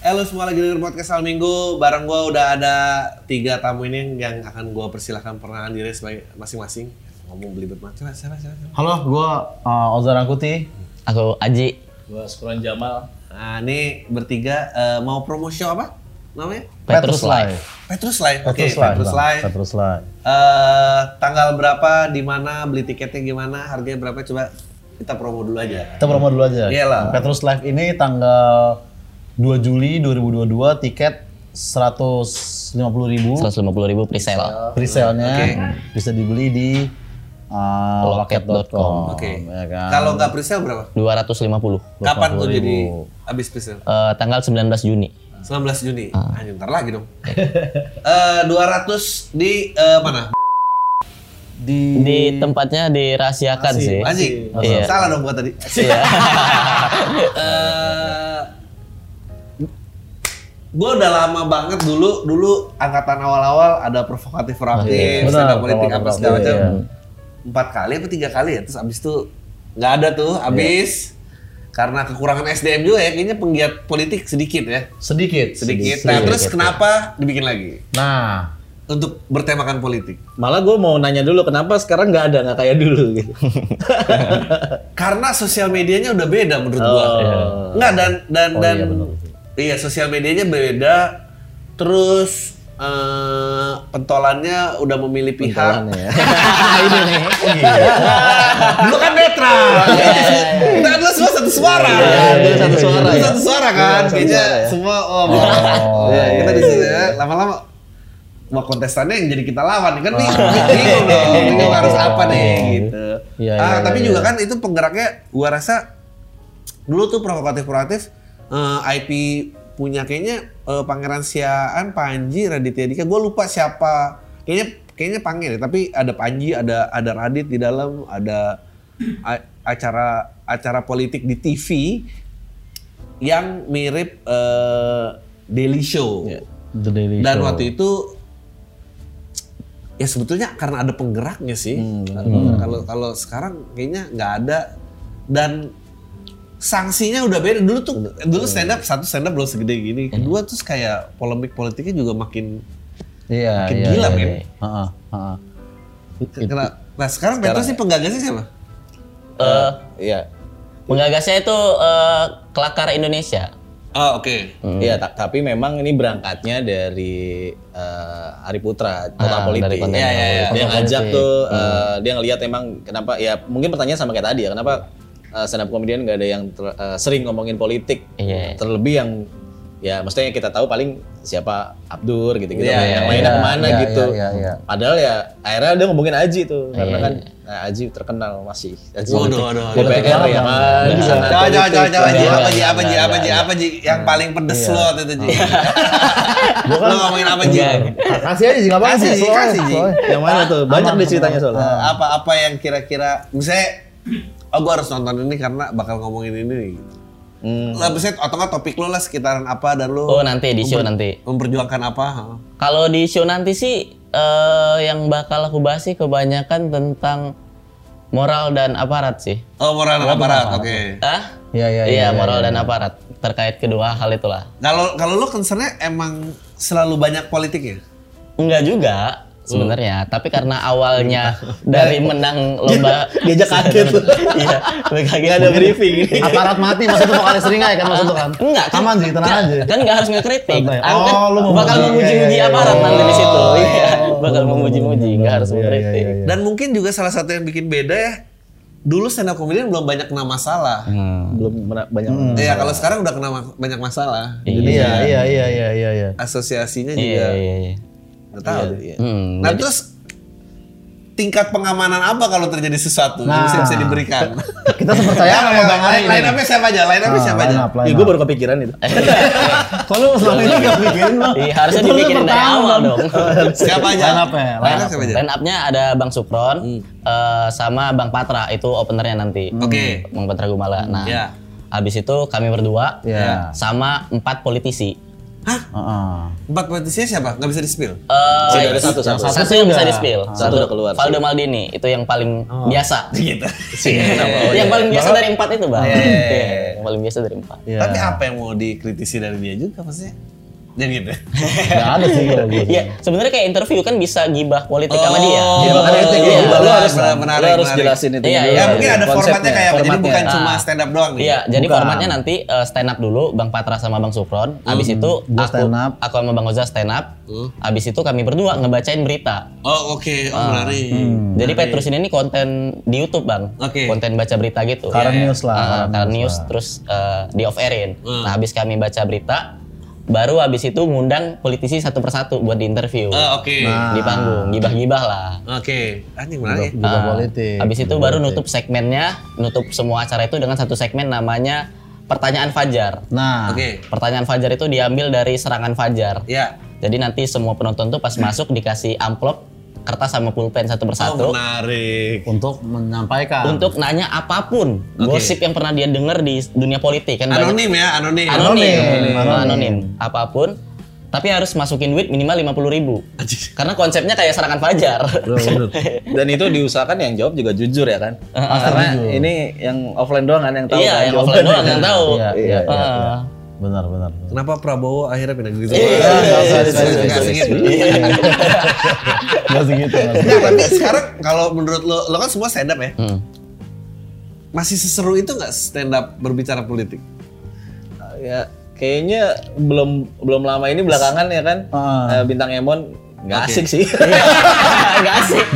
Halo semua lagi denger podcast Al Minggu Bareng gue udah ada tiga tamu ini yang akan gue persilahkan perkenalan diri sebagai masing-masing Ngomong belibet banget, coba siapa, siapa, siapa? Halo, gue uh, Ozan Angkuti. Aku Aji. Gua Skron Jamal. Nah ini bertiga eh, mau promo show apa namanya? Petrus Live. Petrus Live, oke Petrus Live. Petrus. Live Petrus Live. Eh, Tanggal berapa, di mana, beli tiketnya gimana, harganya berapa coba kita promo dulu aja Kita promo dulu aja. Iyalah. Petrus Live ini tanggal 2 Juli 2022 tiket 150 ribu 150 ribu pre-sale. presale-nya Oke. bisa dibeli di uh, loket.com. Oke ya kan? Kalau nggak presale berapa? 250. Kapan tuh 250.000. jadi habis presale? Eh, tanggal 19 Juni. 19 Juni. Ah. Anjing, ntar lagi dong. Eh 200 di eh, mana? di Di tempatnya dirahasiakan sih. Anjing. Iya. Salah dong gua tadi. Iya. Eh gua udah lama banget dulu dulu angkatan awal-awal ada provokatif proaktif, iya. up Benar, politik apa segala macam. iya. Empat kali apa tiga kali ya? Terus abis itu nggak ada tuh, abis karena kekurangan SDM juga ya, kayaknya penggiat politik sedikit ya, sedikit sedikit. Nah terus kenapa dibikin lagi? Nah, Untuk bertemakan politik. Malah gue mau nanya dulu kenapa sekarang nggak ada nggak kayak dulu gitu. Karena sosial medianya udah beda menurut. Oh. Enggak dan dan Oh, dan iya. Iya sosial medianya beda. Terus eh, pentolannya udah memilih pihak. Ya. ini nih. Dulu kan netral. Kita kan dulu semua satu suara. Iya, satu suara ya. satu suara kan. Kayaknya ya. semua oh, Oh, ya, kita di iya, sini ya. Lama-lama mau kontestannya yang jadi kita lawan kan nih bingung dong bingung harus apa nih gitu Iya, ah iya, tapi iya, juga iya. kan itu penggeraknya gua rasa dulu tuh provokatif provokatif eh, IP punya kayaknya eh, Pangeran Siaan Panji Raditya Dika gua lupa siapa. Kayaknya kayaknya Pangeran ya, tapi ada Panji ada ada Radit di dalam ada a- acara acara politik di TV yang mirip eh, Daily Show. The Daily dan Show. waktu itu ya sebetulnya karena ada penggeraknya sih. Hmm, Kalau kalau kalau sekarang kayaknya nggak ada. Dan sanksinya udah beda. Dulu tuh dulu stand up satu stand up belum segede gini. Kedua tuh kayak polemik politiknya juga makin Iya, makin iya, gila, iya, men. iya. Heeh, heeh. kena. Nah sekarang Petrus sih penggagasnya siapa? Eh, Iya. penggagasnya itu eh, Kelakar Indonesia. Oh oke. Iya, ta- tapi memang ini berangkatnya dari eh, Ari Putra, kota Ah, politik. Iya, iya, iya. Dia ngajak tuh, eh, dia ngelihat emang kenapa ya mungkin pertanyaan sama kayak tadi ya, kenapa eh, stand up comedian nggak ada yang ter- eh, sering ngomongin politik, Iya. terlebih yang ya maksudnya yang kita tahu paling siapa Abdur gitu-gitu, Iya, yang iya, mainnya iya, ke mana iya, gitu. iya, iya, iya. Padahal ya akhirnya dia ngomongin Aji tuh, karena Iya, kan nah, Aji terkenal masih. Aji Waduh, waduh, waduh. DPR ya kan. di sana Coba coba politik. coba coba Ji, Iya, apa Ji, iya, apa Ji, iya, apa Ji, iya. apa Ji, yang paling pedes lo waktu itu Ji. Lo ngomongin apa Ji? Enggak. Kasih aja sih, nggak apa-apa Kasih, sih. Ji, kasih, Ji. Yang mana tuh? Banyak deh ceritanya soalnya. Eh, apa-apa yang kira-kira misalnya oh gue harus nonton ini karena bakal ngomongin ini nih. gitu. Hmm. Lah misalnya atau nggak topik lo lah sekitaran apa dan lo Oh nanti di show nanti. memperjuangkan apa? Kalau di show nanti sih eh, yang bakal aku bahas sih kebanyakan tentang moral dan aparat sih. Oh moral dan aparat, oke. Ah? Iya, iya, Iya, iya, moral dan aparat terkait kedua hal itulah. Kalau kalau lo concernnya emang selalu banyak politiknya? Enggak juga sebenarnya, tapi karena awalnya dari menang lomba Diajak kaget tuh. iya, mereka Gak ada briefing. Aparat mati maksudnya vokalis seringai kan maksud lu kan? Enggak, kan, Aman sih, tenang aja. Kan enggak harus ngekritik. Aku kan Oh, lu mau bakal memuji. memuji-muji Iya, iya, aparat iya. nanti di situ. Iya, bakal memuji-muji, enggak harus Iya, iya, mengkritik. iya, iya. Dan mungkin juga salah satu yang bikin beda ya, dulu stand up comedian belum banyak kena masalah. Hmm. Belum banyak. Iya, kalau sekarang udah kena ma- banyak masalah. Iya, iya, iya, iya, iya, iya. Asosiasinya Iya, juga iya, iya. Nggak tahu. Iya. Hmm, Nah jadi- terus tingkat pengamanan apa kalau terjadi sesuatu yang Nah. bisa, bisa diberikan? Kita sepercaya sama Bang Ari. Lain apa siapa aja? Lain apa Ah, siapa aja? Ya gue baru kepikiran itu. Kok lu selama ini gak mikirin bang? Iya, harusnya dipikirin dari awal dong. Siapa aja? Line up ya, line Line up. up siapa aja? Line up-nya ada Bang Supron eh, sama Bang Patra itu openernya nanti. Oke. Bang Patra Gumala. Nah, habis itu kami berdua Iya. sama empat politisi. Hah? Heeh. Empat politisi siapa? Nggak bisa di spill? Eh, Sudah ada satu, yang satu. satu, Satu yang bisa di spill. Satu udah keluar, Valdo Maldini itu yang paling biasa. Gitu. yang paling biasa dari empat itu bang. Iya, yang paling biasa dari empat. Iya. Tapi apa yang mau dikritisi dari dia juga maksudnya? Jangan gitu. Gak ada sih kalau gue. Iya, sebenarnya kayak interview kan bisa gibah politik sama Oh, dia. Gibah politik, Iya, iya. Lu harus benar, menarik, lu harus menarik. jelasin itu. Iya, iya. Ya mungkin ada formatnya kayak apa? Jadi formatnya. bukan Ah. cuma stand up doang nih. Iya, jadi Bukan. formatnya nanti eh, stand up dulu Bang Patra sama Bang Supron. Habis itu Gua aku stand up. aku sama Bang Oza stand up. Habis itu kami berdua ngebacain berita. Oh oke, oh menarik. Jadi Petrus ini nih konten di YouTube, Bang. Oke. Konten baca berita gitu. Current Iya, iya. news lah. Ah, current news terus eh, di off airin. Hmm. Nah, habis kami baca berita, baru habis itu ngundang politisi satu persatu buat diinterview. Oh, oke. Nah. Di panggung, gibah-gibah lah. Oke. Anjing menarik. Gibah Ah, politik. Habis itu Gibah baru politik. nutup segmennya, nutup semua acara itu dengan satu segmen namanya Pertanyaan Fajar. Nah, Oke. Pertanyaan Fajar itu diambil dari serangan Fajar. Ya. Jadi nanti semua penonton tuh pas masuk dikasih amplop, kertas sama pulpen satu Oh persatu menarik. untuk menyampaikan. untuk nanya apa pun Oke. gosip yang pernah dia dengar di dunia politik kan banyak- Anonim ya, anonim. anonim, Anonim. anonim, Anonim. apa pun. Tapi harus masukin duit minimal lima puluh ribu. Karena konsepnya kayak serangan Fajar. Dan itu diusahakan yang jawab juga jujur ya kan? Karena ini yang offline doang kan yang tahu. iya, kan yang offline doang yang tahu. Iya, iya, iya, Ah. iya. Benar, benar. Kenapa Prabowo akhirnya pindah gitu? Iya, nggak Nggak disebut. asik gitu. Gak segitu. nggak segitu. Tapi sekarang kalau menurut lo, lo kan semua stand up ya? Hmm. Masih seseru itu nggak stand up berbicara politik? Ya kayaknya belum belum lama ini belakangan ya kan eh, bintang Emon nggak Oke. asik sih. Nggak asik.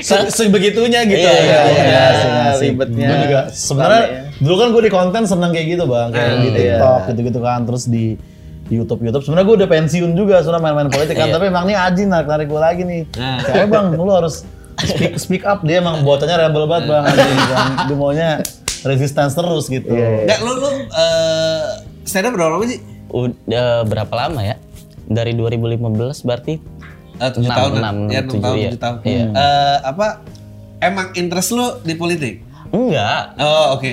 Se- Sebegitunya gitu. Iya, iya, ya, iya, ya, asik. ribetnya. Gue juga sebenarnya dulu kan gue di konten seneng kayak gitu bang, kayak Hmm, di TikTok gitu-gitu kan, terus di YouTube YouTube. Sebenarnya gue udah pensiun juga, sebenarnya main-main politik kan, tapi emang nih Aji narik narik gue lagi nih. Kayak bang, lu harus speak speak up dia emang bocahnya rebel banget bang, Aji bang. Dia maunya resistance terus gitu. Nggak, lo lo eh, stand up berapa lama sih? Udah berapa lama ya? Dari 2015 berarti Eh, tujuh Enam, tahun enam, ya, enam tujuh, tahun, iya. tujuh tahun. Iya. Eh, apa? Emang interest lo di politik? enggak. Oh oke.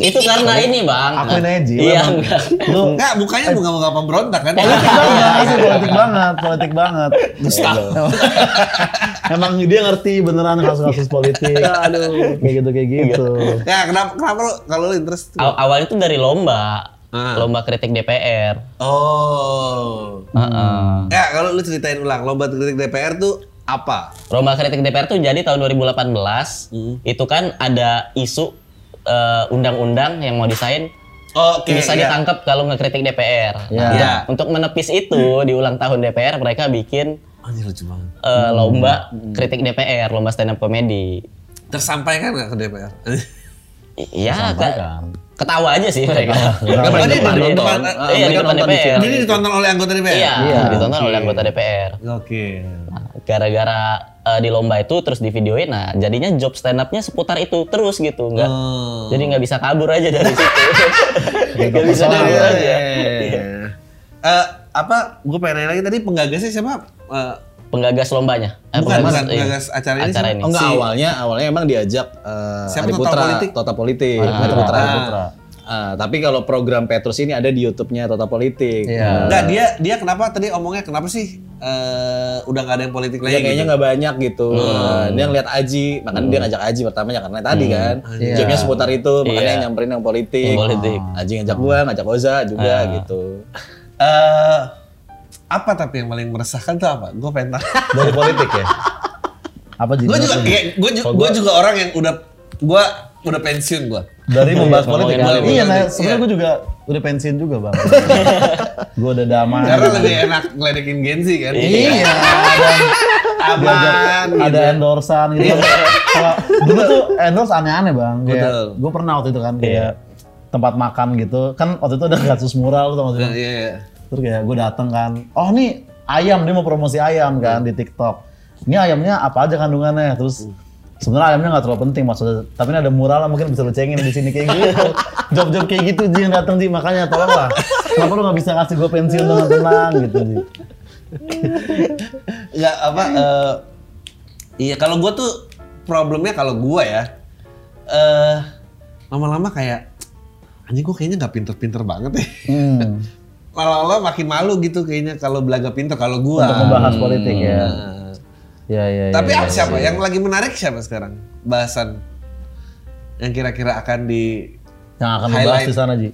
Itu karena ini, Bang. Akuin aja, Ji, Iya, enggak. Lu Enggak, bukannya bunga bunga pemberontak kan? politik banget, itu politik banget, politik banget. Emang dia ngerti beneran kasus-kasus politik. Aduh, kayak gitu kayak gitu. Ya kenapa kenapa lo kalau lo interest? tuh? Aw- awalnya itu dari lomba. Ah. Lomba kritik DPR. Oh. Heeh. Ya kalau lu ceritain ulang lomba kritik DPR tuh apa? Lomba kritik DPR tuh jadi tahun 2018. Itu kan ada isu eh, undang-undang yang mau disain Oke. bisa ya. ditangkap kalau ngekritik DPR. Iya. Nah, Iya. Untuk menepis itu di ulang tahun DPR mereka bikin Anjir lucu banget. eh, lomba kritik DPR, lomba stand up comedy. Tersampaikan nggak ke DPR? Iya, Sampaikan. Ketawa aja sih mereka. Oh, Mereka ini depan- di iya, depan, di depan DPR. Jadi ditonton oleh anggota DPR? Iya, Iya. ditonton oleh anggota DPR. Oke. Nah, gara-gara eh, di lomba itu terus di videoin, nah jadinya job stand up-nya seputar itu terus gitu, nggak Oh. jadi nggak bisa kabur aja dari situ. Nggak bisa kabur Iya, aja. iya, iya. Eh, apa? Gue pengen nanya lagi tadi penggagasnya siapa? Eh, Penggagas lombanya. Eh, bukan, penggagas- bukan iya. penggagas acara ini. Acara ini. Oh enggak Si- awalnya awalnya emang diajak eh, Siapa Ari Total Putra, Politik? Total Politik, Ah, Ari Putra. Ari Putra. Ah, tapi kalau program Petrus ini ada di YouTube-nya Total Politik. Iya. Enggak, dia dia kenapa tadi omongnya kenapa sih eh, udah gak ada yang politik lagi? Ya kayaknya gitu? nggak banyak gitu. Nah, dia ngeliat Aji, makanya dia ngajak Aji pertamanya karena tadi kan. Iya. Jobnya seputar itu, makanya yang nyamperin yang politik. Yang politik. Aji ngajak gua, ngajak Oza juga Ah. gitu. Eh, apa tapi yang paling meresahkan tuh apa? Gue pengen tahu. Dari politik ya. Apa gue jadi? juga kayak gue juga, gua juga orang yang udah gue udah pensiun gue. dari membahas politik. Politik. Iya, nah, Iya. sebenarnya gue juga udah pensiun juga bang. gue udah damai. Karena lebih enak ngeledekin Gen Z kan. Iya, dan Aman. ada gitu. endorsan gitu. Kalau dulu tuh endorse aneh-aneh bang. Kayak Betul. gue pernah waktu itu kan kayak tempat makan gitu. Kan waktu itu ada kasus mural tuh maksudnya. Iya, iya. Terus kayak gue dateng kan, oh nih ayam dia mau promosi ayam kan di TikTok. ini ayamnya apa aja kandungannya terus sebenarnya ayamnya nggak terlalu penting maksudnya tapi ini ada mural lah mungkin bisa lu cengin di sini kayak gitu job-job kayak gitu Ji yang datang Ji makanya tolonglah kenapa lu nggak bisa ngasih gue pensiun dengan tenang gitu Ji Enggak apa eh, iya kalau gua tuh problemnya kalau gua ya eh lama-lama kayak anjing gua kayaknya nggak pinter-pinter banget ya. hmm. Lama-lama makin malu gitu kayaknya kalau belaga pinter kalau gua. untuk membahas politik ya Nah, ya ya ya, Tapi ya, apa siapa ya. yang lagi menarik siapa sekarang? Bahasan yang kira-kira akan di yang akan dibahas highlight. di sana Ji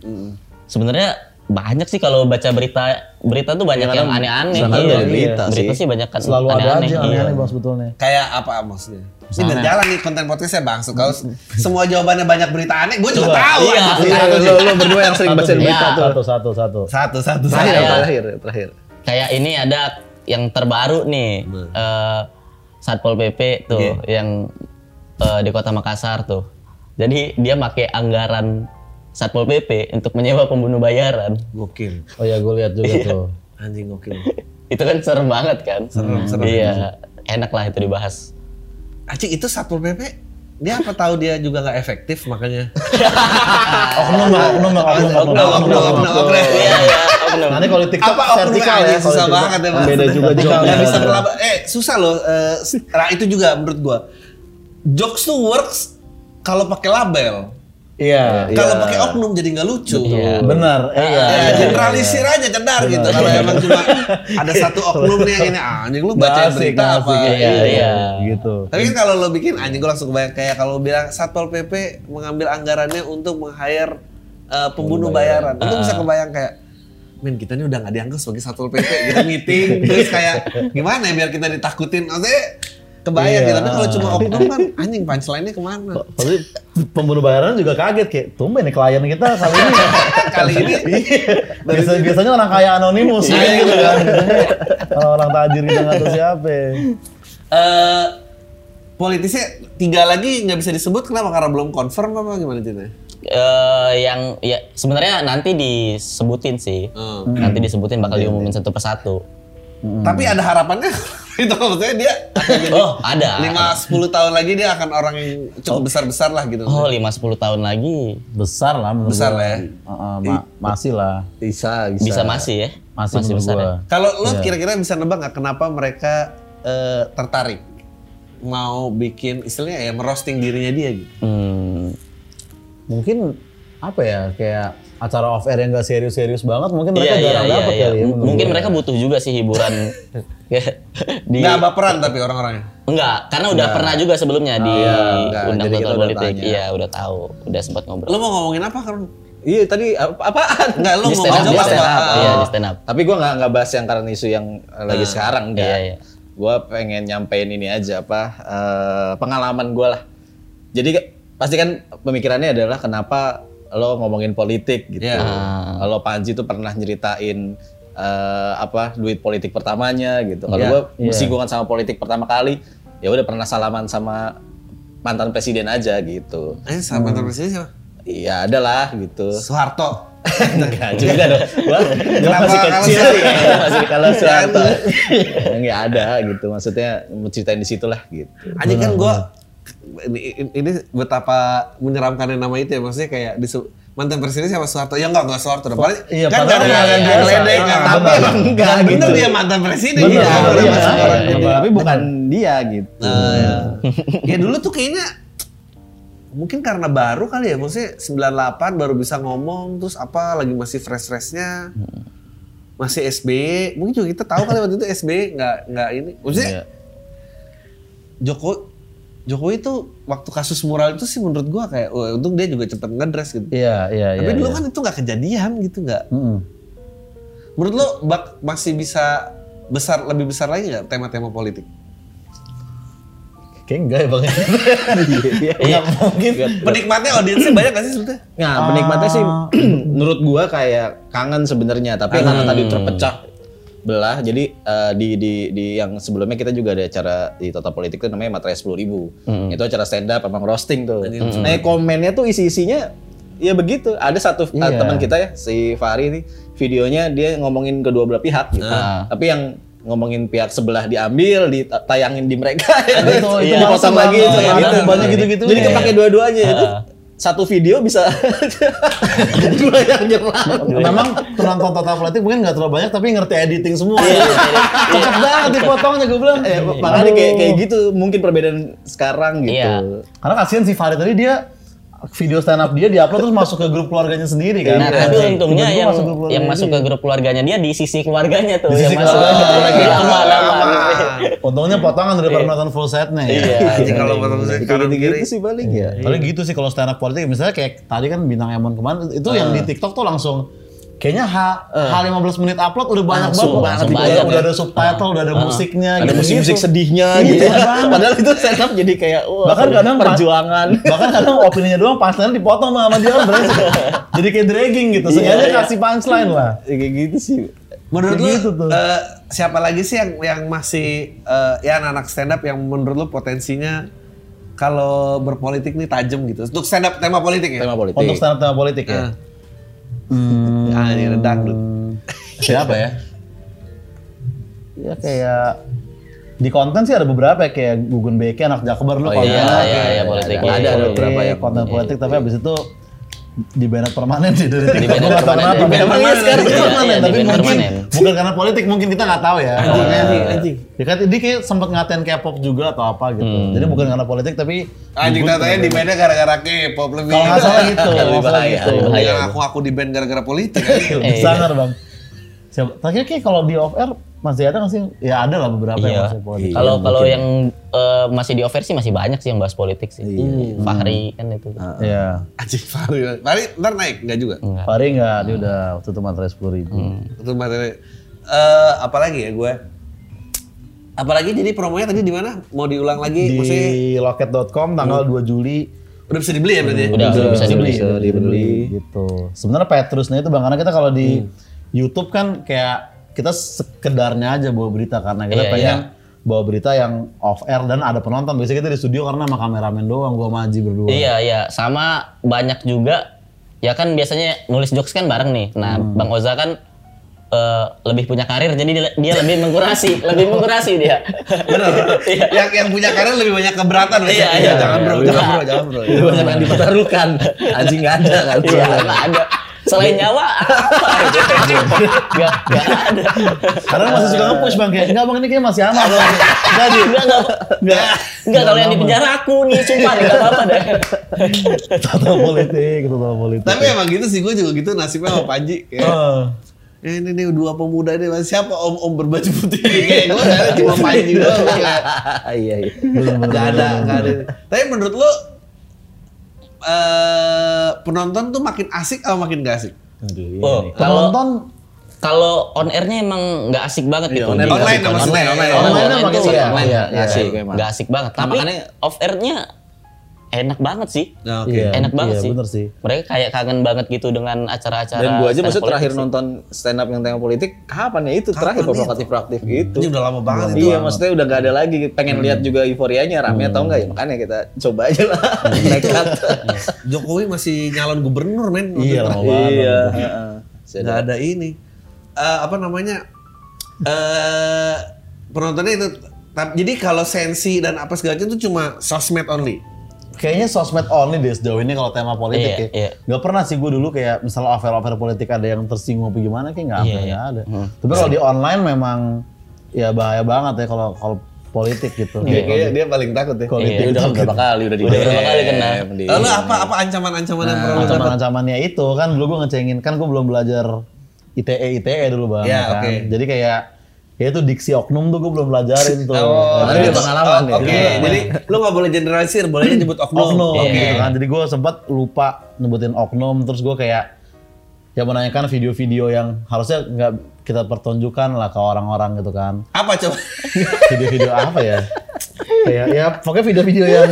Sebenarnya banyak sih kalau baca berita berita tuh banyak yang aneh-aneh. Iya, ada berita berita sih. sih banyak kan selalu ada aneh-aneh. aja iya. aneh-aneh bang sebetulnya kayak apa maksudnya? Ini biar jalan nih konten podcastnya bang. Kalau semua jawabannya banyak berita aneh, gue juga tahu. Iya. Iya, lu, lu berdua yang sering baca berita tuh. satu satu satu Satu satu Terakhir, saya. terakhir, terakhir. Kayak ini ada yang terbaru nih eh, Satpol PP tuh Iya. yang eh, di Kota Makassar tuh. Jadi dia pakai anggaran Satpol PP untuk menyewa pembunuh bayaran. Gokil. oh ya gue lihat juga tuh Anjing gokil. Itu kan serem banget kan? Serem, serem. Iya, enak lah itu dibahas. Anjing itu satpol pp dia apa tahu dia juga nggak efektif makanya. oknum oknum bang oknum oknum Oknum, oknum, oknum, oknum. Iya, iya, oknum. nanti kalau TikTok Apa vertikal ya susah banget ya beda juga joknya Nggak bisa melaba- eh susah loh. eh, nah itu juga menurut gua. Jokes tuh works kalau pakai label. Iya Kalau pakai oknum jadi nggak lucu. Iya. benar iya Ya, generalisir aja cedar gitu. Kalau emang cuma ada satu oknum nih yang ini ah, anjing lu baca Nggak berita nggak apa? Iya, iya. gitu Tapi kan kalau lo bikin anjing gue langsung kebayang kayak kalau bilang Satpol PP mengambil anggarannya untuk meng-hire uh, pembunuh bayaran. Itu bisa kebayang kayak Men kita ini udah gak dianggap sebagai Satpol PP Kita meeting Terus kayak Gimana ya biar kita ditakutin Maksudnya Kebayang Iya. ya Tapi kalau cuma oknum kan Anjing punchline-nya ke mana tapi pembunuh bayaran juga kaget kayak tumben nih klien kita kali ini Kali ini Biasa, biasanya orang kaya anonimus Iya, gitu iya. kan biasanya orang tajir kita nggak tahu siapa eh Politisnya Tiga lagi nggak bisa disebut Kenapa? Karena belum confirm apa gimana ceritanya? Eh, yang ya sebenarnya nanti disebutin sih. Hmm. Nanti disebutin bakal diumumin satu persatu. Tapi ada harapannya itu maksudnya dia jadi Oh, ada. 5 10 tahun lagi dia akan orang yang cukup besar-besar lah gitu. Oh, 5 10 tahun lagi besar lah menurut Besar lah ya. Ma- masih lah Bisa, bisa. bisa masih ya. masih, menurut besar ya. Kalau lo kira-kira bisa nebak nggak kenapa mereka eh, tertarik mau bikin istilahnya ya merosting dirinya dia gitu. Hmm. mungkin apa ya kayak acara off air yang gak serius-serius banget mungkin mereka Iya, iya, jarang iya, dapat iya. kali ya Mungkin mereka butuh juga sih hiburan. Ya, di Nggak baperan tapi orang-orangnya. Enggak, karena udah pernah juga sebelumnya di enggak. undang Jadi kita total udah politik. tanya. Iya, udah tahu, udah sempat ngobrol. Lo mau ngomongin apa kan? Iya tadi ap- apaan? Enggak, lo mau stand up, ngomong di apa? stand up. Ah, Iya, di stand up. Tapi gue nggak nggak bahas yang karena isu yang lagi sekarang enggak. Iya, iya. Gue pengen nyampein ini aja apa eh, pengalaman gue lah. Jadi pasti kan pemikirannya adalah kenapa lo ngomongin politik gitu. Iya. Kalau Panji tuh pernah nyeritain eh, apa duit politik pertamanya gitu. Kalau Iya, gue iya. bersinggungan sama politik pertama kali, ya udah pernah salaman sama mantan presiden aja gitu. Eh, sama mantan presiden siapa? Iya ada lah gitu. Soeharto. Enggak juga dong. Gua, gua masih kecil ya, masih kalau Soeharto. Enggak ada gitu. Maksudnya mau ceritain di situ lah gitu. Anjing kan gue ini, ini betapa menyeramkannya nama itu ya maksudnya kayak di mantan presiden siapa Soeharto ya enggak enggak Soeharto paling Iya, kan nggak ada yang benar. tapi emang Enggak bener gitu. dia mantan presiden iya benar, orang iya, iya, iya. Tapi bukan dia gitu. Nah, ya. ya dulu tuh kayaknya mungkin karena baru kali ya maksudnya 98 baru bisa ngomong terus apa lagi masih fresh-freshnya masih SBY mungkin juga kita tahu kali waktu itu SBY nggak nggak ini maksudnya Iya. Joko Jokowi itu waktu kasus mural itu sih menurut gua kayak wah untung dia juga cepet ngedress gitu. Iya iya tapi iya, dulu iya. kan itu nggak kejadian gitu nggak. Mm-mm. menurut lo bak masih bisa besar lebih besar lagi nggak tema-tema politik? Kayak enggak ya bang. Iya. mungkin. Penikmatnya audiensnya banyak gak sih sebetulnya? Nah, penikmatnya sih menurut gua kayak kangen sebenarnya, tapi karena tadi terpecah belah. Jadi eh, di di di yang sebelumnya kita juga ada acara di Total Politik itu namanya Materai 10.000 ribu. Itu acara stand up emang roasting tuh. Nah, komennya tuh isi-isinya ya begitu. Ada satu Iya. teman kita ya si Fahri nih videonya dia ngomongin kedua belah pihak gitu. Tapi yang ngomongin pihak sebelah diambil, ditayangin di mereka, Nah, itu, itu iya. dipotong lagi, Iya, kayak ada gitu. banyak gitu-gitu. Jadi Iya. kepake dua-duanya itu. Satu video bisa dua yang nyerang. Memang penonton total politik mungkin nggak terlalu banyak tapi ngerti editing semua. Iya, Cepet banget dipotongnya gue bilang. Eh, makanya kayak kayak gitu mungkin perbedaan sekarang gitu. Iya. Karena kasihan si Farid tadi dia video stand up dia diupload terus masuk ke grup keluarganya sendiri kan. Nah, tapi untungnya Tiba-tiba yang masuk yang masuk ke grup keluarganya dia di sisi keluarganya tuh Di sisi yang masuk. keluarganya. Lama-lama. Untungnya potongan daripada nonton full setnya ya. Iya. Jadi kalau potong kanan gitu-gitu kiri. sih paling ya. Paling gitu sih kalau stand up politik misalnya kayak tadi kan bintang Emon kemarin itu yang di TikTok tuh langsung kayaknya H, H15 menit upload udah banyak Langsung banget. langsung banyak udah ada subtitle, udah ada musiknya Ada gitu. musik-musik sedihnya Iya, gitu. banget. ya. Padahal itu setup jadi kayak wah, Bahkan kadang perjuangan. Bahkan kadang opininya doang punchline dipotong sama dia brengsek. Jadi kayak dragging gitu. Sengaja Iya, iya. kasih punchline lah. Ya, kayak gitu sih. Menurut lu gitu tuh. eh, siapa lagi sih yang yang masih eh, ya anak-anak stand up yang menurut lu potensinya kalau berpolitik nih tajam gitu. Untuk stand up tema politik ya? Tema politik. Untuk stand up tema politik ya. Eh. Ah, ini ada dangdut. Siapa ya? Ya kayak di konten sih ada beberapa ya kayak Gugun Beke anak Jakbar lu Oh, kontennya iya, iya, iya, politik. ada, ada beberapa ya konten politik tapi habis itu di banned permanen sih dari TikTok. banned Gua nggak tahu permanen, kenapa. di banned Emang iya permanen. sekarang Iya, permanen iya, di tapi banned mungkin permanen. bukan karena politik mungkin kita nggak tahu ya. Anjing, anjing, anjing. Ya kan dia kayak sempat ngatain K-pop juga atau apa gitu. Jadi bukan karena politik tapi Anjing katanya di bandnya gara-gara K-pop lebih. kalau nggak salah gitu. Lebih kalau nggak salah bahaya, gitu. Yang aku aku di band gara-gara politik. Sangar bang. Siapa? Terakhir kayak kalau di off air masih ada nggak sih? Ya ada lah beberapa yang Iya. masih politik. Kalau kalau yang eh, masih di offer sih masih banyak sih yang bahas politik sih. Fahri kan itu. Iya. Anjing Fahri. Fahri ntar naik enggak juga? Fahri nggak, dia udah waktu itu materai sepuluh ribu. Itu materi. Eh apalagi ya gue? Apalagi jadi promonya tadi di mana? Mau diulang lagi? Maksudnya Di loket.com tanggal 2 Juli udah bisa dibeli ya berarti? ya? Udah, udah bisa dibeli. bisa dibeli gitu. Sebenarnya Petrusnya itu bang karena kita kalau di YouTube kan kayak kita sekedarnya aja bawa berita karena kita Iya, pengen bawa berita yang off air dan ada penonton. Biasanya kita di studio karena sama kameramen doang, gua sama Aji berdua. Iya iya sama banyak juga ya kan biasanya nulis jokes kan bareng nih. Nah Bang Oza kan eh, lebih punya karir jadi dia, dia lebih mengkurasi, lebih mengkurasi dia. Bener. Iya. yang yang punya karir lebih banyak keberatan. Iya, biasanya. iya. Jangan bro, jangan bro, jangan bro. Lebih banyak yang dipertaruhkan. Anjing nggak ada kan. Iya ada. Selain nyawa apa gitu. Nggak nggak ada. Karena masih suka nge-push bang kayak, enggak bang ini kayak masih aman bang. Enggak di, Enggak enggak. enggak. Enggak kalau yang di penjara aku nih, sumpah nih enggak apa-apa deh. Total politik, total politik. Tapi emang gitu sih gue juga gitu nasibnya sama Panji. Kayak, Eh, eh, ini nih dua pemuda ini siapa om om berbaju putih ini kayak gue ada cuma Panji doang. kayak, Iya iya. Gak ada, gak ada. Tapi menurut lo eh penonton tuh makin asik atau makin gak asik? aduh, iya Oh, penonton kalau on airnya emang nggak asik banget gitu. online Nggak online asik lah banget. maksudnya, online. Online, Online online makin tuh iya, online. iya, Nggak asik asik, memang. nggak asik banget. Tapi makanya- off airnya enak banget sih. Nah, oke. Iya, Enak banget iya, sih. bener sih. Mereka kayak kangen banget gitu dengan acara-acara. Dan gua aja maksud terakhir sih. nonton stand up yang tema politik kapan ya itu terakhir Kapan provokatif proaktif gitu. Ini udah lama banget itu. Iya, maksudnya udah gak ada lagi. Pengen lihat juga euforianya rame atau enggak ya. Makanya kita coba aja lah. Nekat. Jokowi masih nyalon gubernur men. Iya, lama banget. Iya. Nggak ada ini. Eh, apa namanya? eh penontonnya itu. Jadi kalau sensi dan apa segala itu cuma sosmed only. Kayaknya sosmed only deh sejauh ini kalau tema politik Iya, ya. iya. Gak pernah sih gue dulu kayak misalnya offer-offer politik ada yang tersinggung apa gimana kayak nggak Iya, ada, iya. nggak ada. Tapi kalau di online memang ya bahaya banget ya kalau kalau politik gitu. Dia kayak dia paling takut ya. Politik Iya, udah kan berapa kali udah di Udah berapa kali kena. di- Lalu apa apa ancaman-ancaman yang pernah lo dapat? Ancaman-ancamannya itu kan dulu gue ngecengin kan gue belum belajar ITE ITE dulu bang. Ya, kan? oke. Jadi kayak ya itu diksi oknum tuh gue belum belajarin tuh. Oh, Nah, dia itu- pengalaman oh. Oke, Iya. jadi lu nggak boleh generalisir, bolehnya nyebut oknum. oknum Oke. gitu kan. Jadi gue sempat lupa nyebutin oknum terus gue kayak ya menanyakan video-video yang harusnya nggak kita pertunjukkan lah ke orang-orang gitu kan. Apa coba? Video-video apa ya? Kayak ya pokoknya video-video yang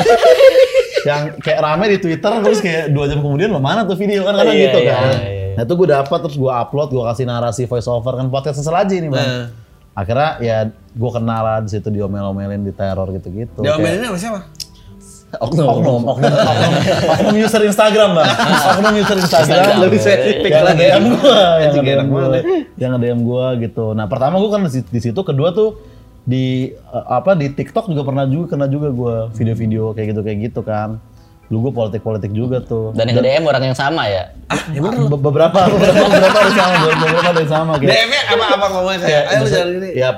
yang kayak rame di Twitter terus kayak dua jam kemudian lo mana tuh video kan kadang Iya, gitu iya, kan. iya, iya. Nah itu gue dapat terus gue upload, gue kasih narasi voice over kan podcast seselaji nih bang. Nah. Akhirnya ya gue kenal lah di situ diomel-omelin di teror gitu-gitu. Diomelinnya sama siapa? oknum, oknum, oknum, oknum, oknum user Instagram bang, oknum user Instagram Lebih spesifik yang lagi. DM gue, yang DM gue, yang DM gue gitu. Nah pertama gue kan di, di situ, kedua tuh di eh, apa di TikTok juga pernah juga kena juga gue video-video kayak gitu kayak gitu kan. Dulu gue politik-politik juga tuh. Dan yang nge-DM orang yang sama ya. Be- beberapa beberapa beberapa ada sama beberapa ada sama kayak DM-nya apa apa ngomongnya? kayak, ayo lu jalan ini. ya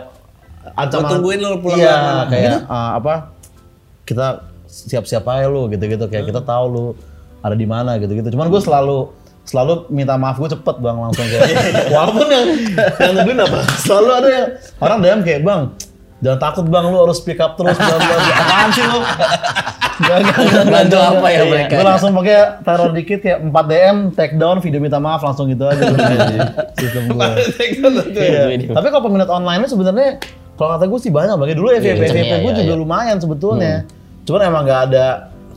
ancaman Gua tungguin lu pulang iya malam. kayak eh, apa kita siap-siap aja lu gitu-gitu kayak kita tahu lu ada di mana gitu-gitu. Cuman gue selalu selalu minta maaf gue cepet bang langsung kayak walaupun yang yang nyebelin apa? Selalu ada yang orang DM kayak bang jangan takut bang lu harus speak up terus bla bla. Apaan sih lu Gak, gak, gak, Bantu gak, apa gak. ya mereka? Gue langsung pakai teror dikit kayak 4 DM, take down, video minta maaf langsung gitu aja. Sistem gue. Iya. Video. Tapi kalau peminat online sebenarnya kalau kata gue sih banyak. Bagi dulu FYP FYP iya, gue iya, juga iya. lumayan sebetulnya. Cuman emang nggak ada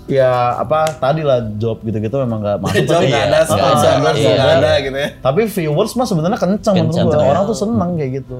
ya apa tadi lah job gitu-gitu memang nggak masuk. Job Tapi- nggak ada, sponsor ah, nggak iya. ada gitu ya. Tapi viewers mah sebenarnya kenceng menurut Kenceng, gue. kenceng. Orang tuh seneng kayak gitu.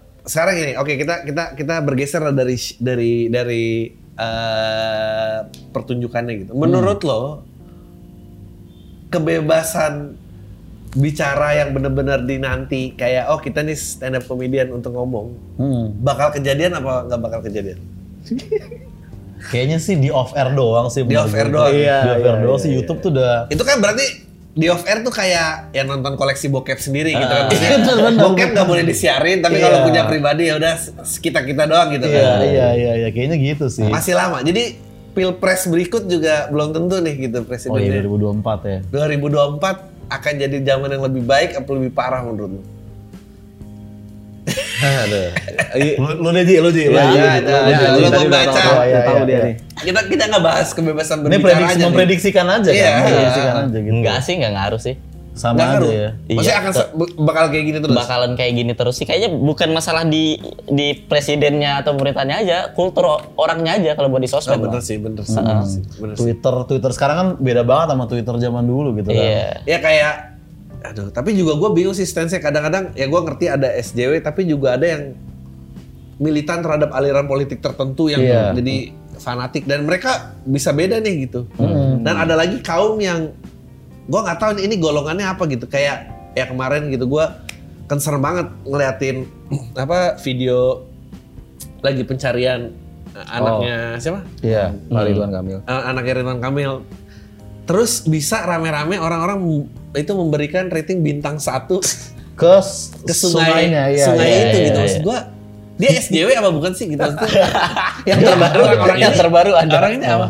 sekarang ini oke kita kita kita bergeser dari dari dari eh, pertunjukannya gitu. Menurut lo kebebasan bicara yang benar-benar dinanti kayak oh kita nih stand up comedian untuk ngomong Hmm. bakal kejadian apa nggak bakal kejadian? Kayaknya sih di off air doang sih. Di off air doang. Iya, di off air iya, doang iya, sih. iya. YouTube tuh udah Itu kan berarti di off air tuh kayak yang nonton koleksi bokep sendiri gitu kan. Maksudnya, Bener, bener, bokep nggak boleh disiarin tapi kalau Iya. punya pribadi ya udah kita kita doang gitu Iya, kan. iya, iya, iya, kayaknya gitu sih. Masih lama. Jadi pilpres berikut juga belum tentu nih gitu Oh iya, presidennya. 2024 ya. 2024 akan jadi zaman yang lebih baik atau lebih parah menurut lu? Aduh. Iya. Lu, lu deh, Ji, lu, Ji. lu, Ya, Ji. ya, Lu, ya, ya, lu. Oh, iya, Tahu iya, dia iya. nih. Kita kita nggak bahas kebebasan Ini berbicara prediksi, aja nih. memprediksikan aja Iya, kan? iya. Memprediksikan aja gitu. Enggak sih, enggak ngaruh sih. Sama Nggak aja ngaruh. ya. Maksudnya Iya. akan bakal kayak gini terus. Bakalan kayak gini terus sih. Kayaknya bukan masalah di di presidennya atau pemerintahnya aja, kultur orangnya aja kalau buat di Oh, sosmed. bener Bang. sih, bener sih. bener sih, bener sih. Twitter, Twitter sekarang kan beda banget sama Twitter zaman dulu gitu kan. Iya. Ya kayak aduh, tapi juga gue bingung sih stance-nya kadang-kadang ya gue ngerti ada SJW tapi juga ada yang militan terhadap aliran politik tertentu yang Iya. jadi fanatik dan mereka bisa beda nih gitu. Dan ada lagi kaum yang gue nggak tahu ini golongannya apa gitu kayak ya kemarin gitu gue concern banget ngeliatin apa video lagi pencarian uh, anaknya siapa? Iya. Pak Ridwan Kamil. uh, anaknya Ridwan Kamil. Terus bisa rame-rame orang-orang itu memberikan rating bintang satu Ke, ke sungai, sungainya, iya. sungai iya, itu iya, gitu. iya. Maksud gua dia SJW apa bukan sih gitu? Yang terbaru, Orang-orang yang ini- terbaru ada. Orang ini apa?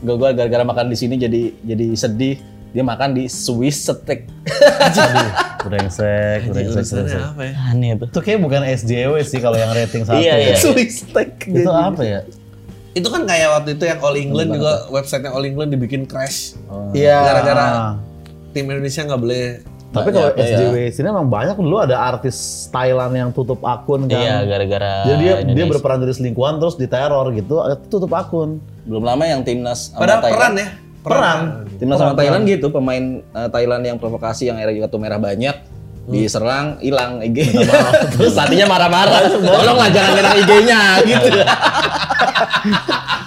Gue gua gara-gara makan di sini jadi jadi sedih. Dia makan di Swiss steak. Aduh, brengsek, brengsek, brengsek. apa ya? Aneh tuh. Itu kayak bukan SJW sih kalau yang rating satu. Iya, iya. ya. Swiss steak. Itu apa ya? Itu kan kayak waktu itu yang All England juga websitenya All England dibikin crash. Iya. Gara-gara tim Indonesia nggak boleh Tapi kalau Banyak, SJW sini emang banyak dulu ada artis Thailand yang tutup akun kan. Iya, gara-gara Jadi dia dia berperan jadi selingkuhan terus diteror gitu, tutup akun. Belum lama yang timnas Padahal Thailand. peran ya. Peran. Timnas sama Thailand gitu, pemain eh, Thailand yang provokasi yang akhirnya kartu merah banyak diserang hilang IG. Terus pelatihnya marah-marah. Tolonglah jangan nyerang IG-nya gitu.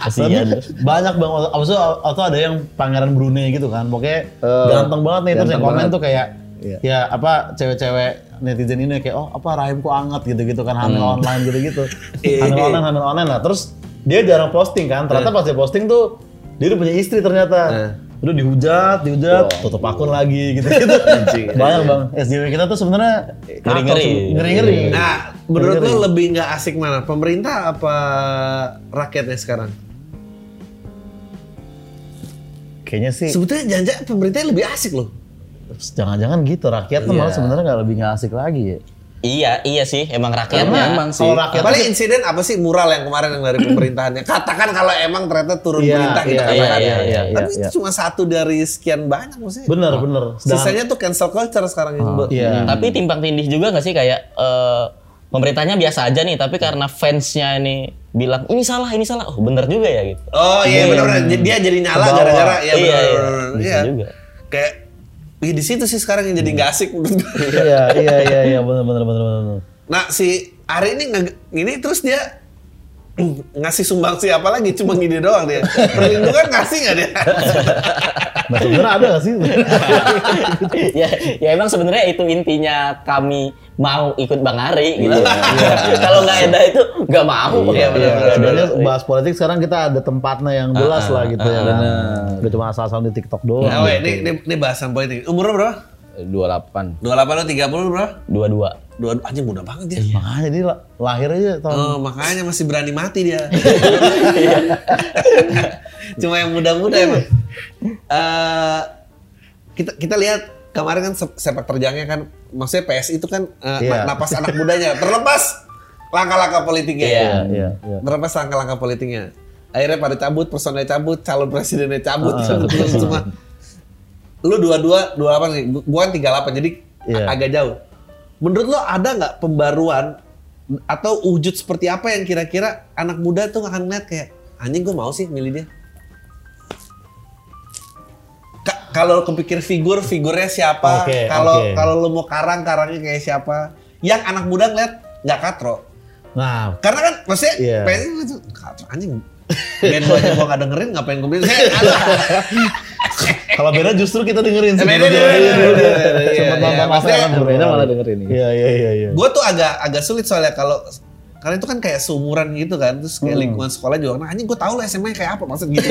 Kasihan. Banyak bang, itu atau ada yang pangeran Brunei gitu kan, pokoknya Eh, ganteng banget nih terus yang komen banget. tuh kayak Iya. ya apa cewek-cewek netizen ini kayak oh apa rahim kok anget gitu-gitu kan hamil Hmm. online gitu-gitu, Iya. hamil online hamil online lah terus dia jarang posting kan, ternyata pas dia posting tuh dia udah punya istri ternyata. Udah dihujat, dihujat, tutup akun lagi gitu-gitu. Banyak bang, SJW kita tuh sebenarnya Ngeri-ngeri. ngeri-ngeri. Nah, menurut Ngeri-ngeri. lo lebih nggak asik mana? Pemerintah apa rakyatnya sekarang? Kayaknya sih Sebetulnya jangan pemerintah lebih asik loh. jangan-jangan gitu rakyat tuh Iya. malah sebenarnya nggak lebih nggak asik lagi ya. Iya, iya sih, emang rakyatnya. Emang sih. Kalau rakyat Paling insiden apa sih mural yang kemarin yang dari pemerintahannya? Katakan kalau emang ternyata turun Iya, perintah kita iya, katakan. iya, iya, Tapi iya, itu cuma satu dari sekian banyak maksudnya. bener bener. Sedangkan- Sisanya tuh cancel culture sekarang ini. Iya. Tapi timpang tindih juga nggak sih kayak eh, pemerintahnya biasa aja nih, tapi karena fansnya ini bilang ini salah, ini salah, oh bener juga ya gitu. Oh iya benar Dia jadi nyala gara-gara ya Iya, iya. benar. Bisa Iya. juga. Kayak Ih, di situ sih sekarang yang jadi nggak asik menurut gue. Iya iya iya iya bener bener bener bener. Nah si Ari ini nge- ini terus dia ngasih sumbangsi apa lagi cuma gini doang dia perlindungan ngasih nggak dia Nah sebenarnya ada gak sih? ya, ya emang sebenarnya itu intinya kami mau ikut Bang Ari gitu. Kalau nggak ada itu nggak mau. Iya, Ya, bener, bener, sebenarnya bahas politik sekarang kita ada tempatnya yang jelas lah gitu ya kan. Gak cuma asal-asal di TikTok doang. nah, weh, ini, ini, ini bahasan politik umur lo berapa 28. 28 lo 30 lo berapa Dua-dua. dua anjing muda banget dia Makanya dia lah- lahir aja tahun Oh, makanya masih berani mati dia. Cuma yang muda-muda emang. Eh, kita kita lihat kemarin kan se- sepak terjangnya kan, maksudnya PSI itu kan eh, Iya. na- napas anak mudanya, terlepas langkah-langkah politiknya. Iya. Iya, iya. Terlepas langkah-langkah politiknya. Akhirnya pada cabut, personelnya cabut, calon presidennya cabut, Ah, cabut semua. Lu dua-dua, dua delapan nih, gua kan tiga delapan, jadi Iya. agak jauh. Menurut lo ada nggak pembaruan atau wujud seperti apa yang kira-kira anak muda tuh akan ngeliat kayak anjing gue mau sih milih dia. Kalau kepikir figur, figurnya siapa? Kalau oke. kalau lo mau karang, karangnya kayak siapa? Yang anak muda ngeliat nggak katro. Nah, Karena kan maksudnya Iya. PSI itu katro anjing. Band aja gua gak dengerin ngapain gue beli. Ada. kalau beda justru kita dengerin sih. Beda, beda, beda, iya, Sempat iya. nonton beda malah dengerin ini. Iya iya iya iya. gue tuh agak agak sulit soalnya kalau karena itu kan kayak seumuran gitu kan terus kayak Hmm. lingkungan sekolah juga nah anjing gue tau lah SMA kayak apa maksud gitu.